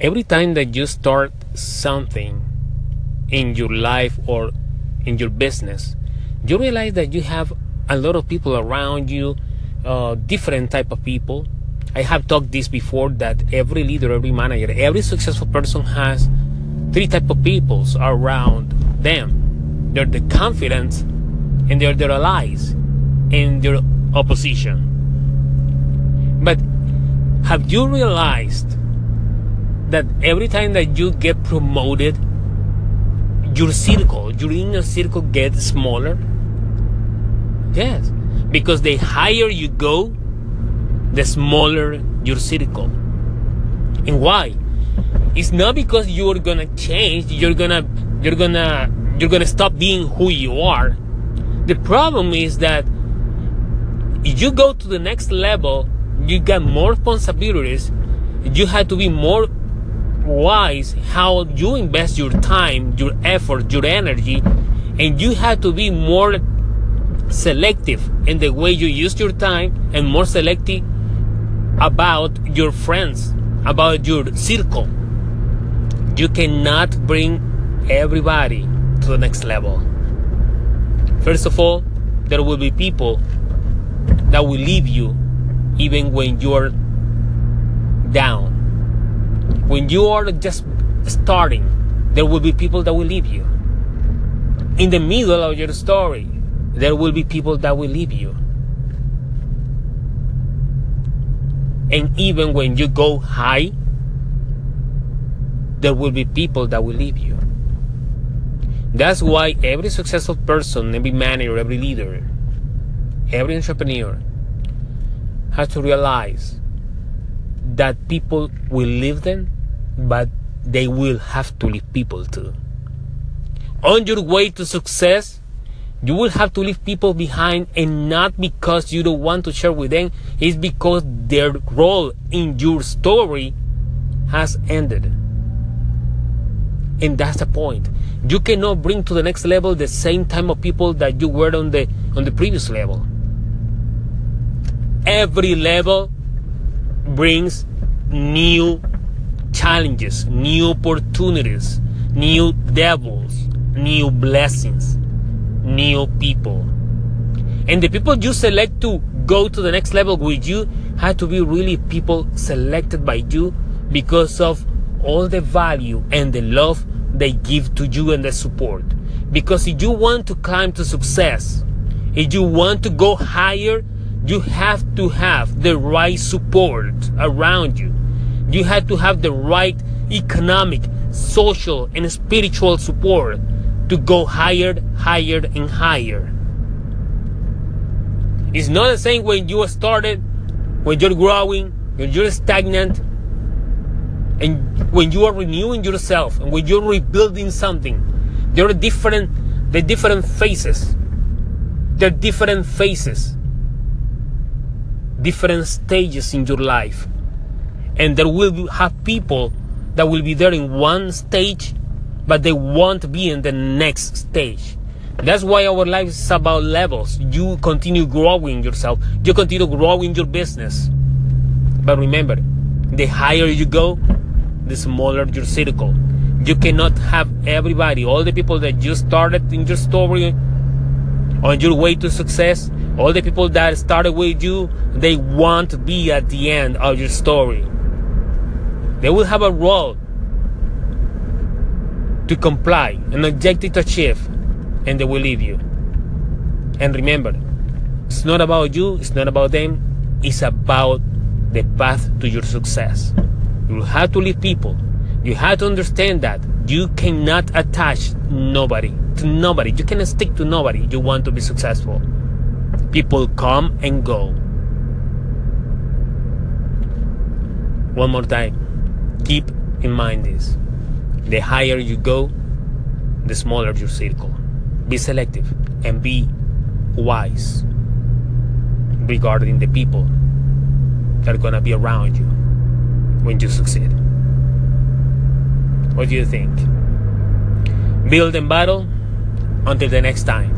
every time that you start something in your life or in your business, you realize that you have a lot of people around you, uh, different type of people. I have talked this before that every leader, every manager, every successful person has three type of peoples around them. They're the confident, and they're their allies, and their opposition. But have you realized that every time that you get promoted, your circle, your inner circle gets smaller? Yes, because the higher you go, the smaller your circle. And why? It's not because you're gonna change, you're gonna you're gonna you're gonna stop being who you are. The problem is that if you go to the next level, you got more responsibilities, you have to be more wise how you invest your time, your effort, your energy, and you have to be more selective in the way you use your time and more selective about your friends, about your circle. You cannot bring everybody to the next level. First of all, there will be people that will leave you even when you're down. When you are just starting, there will be people that will leave you. In the middle of your story, there will be people that will leave you. And even when you go high, there will be people that will leave you. That's why every successful person, every manager, every leader, every entrepreneur has to realize that people will leave them, but they will have to leave people too. On your way to success, you will have to leave people behind and not because you don't want to share with them, it's because their role in your story has ended. And that's the point. You cannot bring to the next level the same type of people that you were on the on the previous level. Every level brings new challenges, new opportunities, new devils, new blessings new people. And the people you select to go to the next level with you have to be really people selected by you because of all the value and the love they give to you and the support. Because if you want to climb to success, if you want to go higher, you have to have the right support around you. You have to have the right economic, social, and spiritual support to go higher, higher, and higher. It's not the same when you started, when you're growing, when you're stagnant, and when you are renewing yourself, and when you're rebuilding something. There are different, the different phases. There are different phases, different stages in your life, and there will have people that will be there in one stage but they won't be in the next stage. That's why our life is about levels. You continue growing yourself, you continue growing your business. But remember, the higher you go, the smaller your circle. You cannot have everybody, all the people that you started in your story on your way to success, all the people that started with you, they won't be at the end of your story. They will have a role to comply, an objective to achieve, and they will leave you. And remember, it's not about you, it's not about them, it's about the path to your success. You have to leave people. You have to understand that you cannot attach nobody to nobody. You cannot stick to nobody. You want to be successful. People come and go. One more time. Keep in mind this. The higher you go, the smaller your circle. Be selective and be wise regarding the people that are gonna be around you when you succeed. What do you think? Build and battle until the next time.